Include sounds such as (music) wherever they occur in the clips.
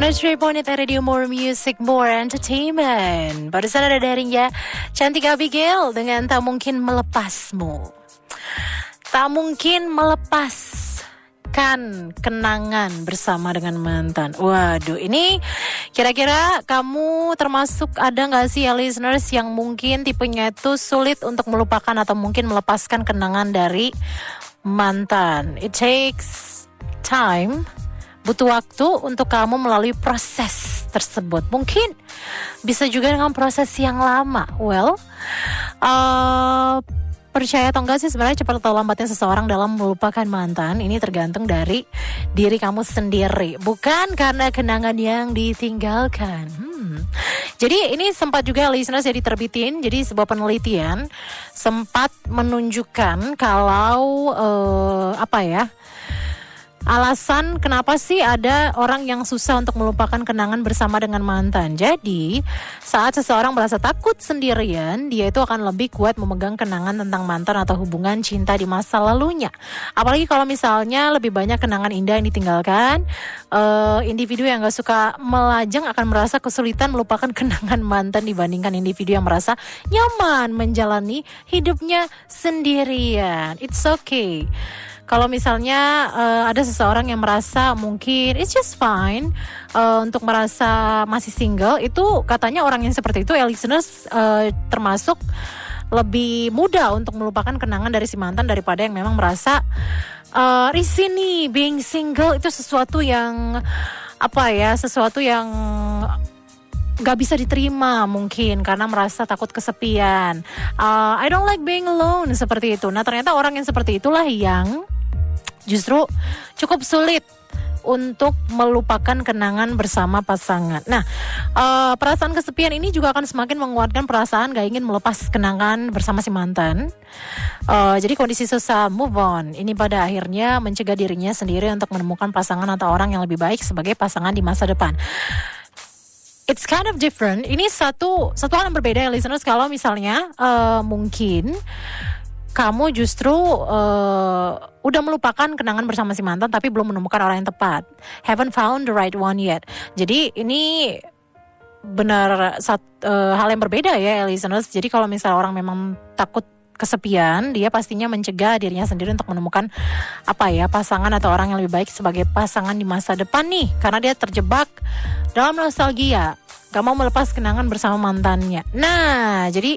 103.8 Radio More Music More Entertainment. Barusan ada daringnya Cantik Abigail dengan Tak Mungkin Melepasmu Tak mungkin melepaskan kenangan bersama dengan mantan. Waduh ini kira-kira kamu termasuk ada nggak sih ya listeners yang mungkin tipenya itu sulit untuk melupakan atau mungkin melepaskan kenangan dari mantan? It takes time butuh waktu untuk kamu melalui proses tersebut. Mungkin bisa juga dengan proses yang lama. Well, uh, percaya atau enggak sih sebenarnya cepat atau lambatnya seseorang dalam melupakan mantan ini tergantung dari diri kamu sendiri bukan karena kenangan yang ditinggalkan hmm. jadi ini sempat juga listeners jadi terbitin jadi sebuah penelitian sempat menunjukkan kalau uh, apa ya alasan kenapa sih ada orang yang susah untuk melupakan kenangan bersama dengan mantan. Jadi, saat seseorang merasa takut sendirian, dia itu akan lebih kuat memegang kenangan tentang mantan atau hubungan cinta di masa lalunya. Apalagi kalau misalnya lebih banyak kenangan indah yang ditinggalkan, uh, individu yang gak suka melajang akan merasa kesulitan melupakan (laughs) kenangan mantan dibandingkan individu yang merasa nyaman menjalani hidupnya sendirian. It's okay kalau misalnya uh, ada seseorang yang merasa mungkin it's just fine uh, untuk merasa masih single itu katanya orang yang seperti itu ya listeners uh, termasuk lebih mudah untuk melupakan kenangan dari si mantan daripada yang memang merasa uh, risih nih being single itu sesuatu yang apa ya sesuatu yang gak bisa diterima mungkin karena merasa takut kesepian. Uh, I don't like being alone seperti itu. Nah ternyata orang yang seperti itulah yang justru cukup sulit untuk melupakan kenangan bersama pasangan. Nah, uh, perasaan kesepian ini juga akan semakin menguatkan perasaan gak ingin melepas kenangan bersama si mantan. Uh, jadi kondisi susah move on ini pada akhirnya mencegah dirinya sendiri untuk menemukan pasangan atau orang yang lebih baik sebagai pasangan di masa depan. It's kind of different. Ini satu satu hal yang berbeda ya listeners kalau misalnya uh, mungkin kamu justru uh, udah melupakan kenangan bersama si mantan tapi belum menemukan orang yang tepat. Haven't found the right one yet. Jadi ini benar sat, uh, hal yang berbeda ya listeners. Jadi kalau misalnya orang memang takut kesepian, dia pastinya mencegah dirinya sendiri untuk menemukan apa ya pasangan atau orang yang lebih baik sebagai pasangan di masa depan nih, karena dia terjebak dalam nostalgia, gak mau melepas kenangan bersama mantannya. Nah, jadi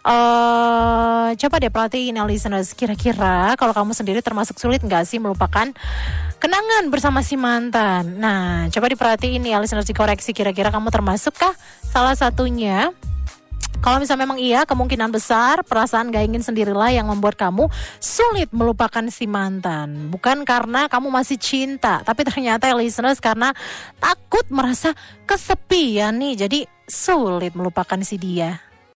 Uh, coba deh perhatiin ya listeners. Kira-kira kalau kamu sendiri termasuk sulit nggak sih melupakan kenangan bersama si mantan? Nah coba diperhatiin ya listeners dikoreksi. Kira-kira kamu termasukkah salah satunya kalau misalnya memang iya, kemungkinan besar perasaan gak ingin sendirilah yang membuat kamu sulit melupakan si mantan. Bukan karena kamu masih cinta, tapi ternyata ya listeners karena takut merasa kesepian nih, jadi sulit melupakan si dia.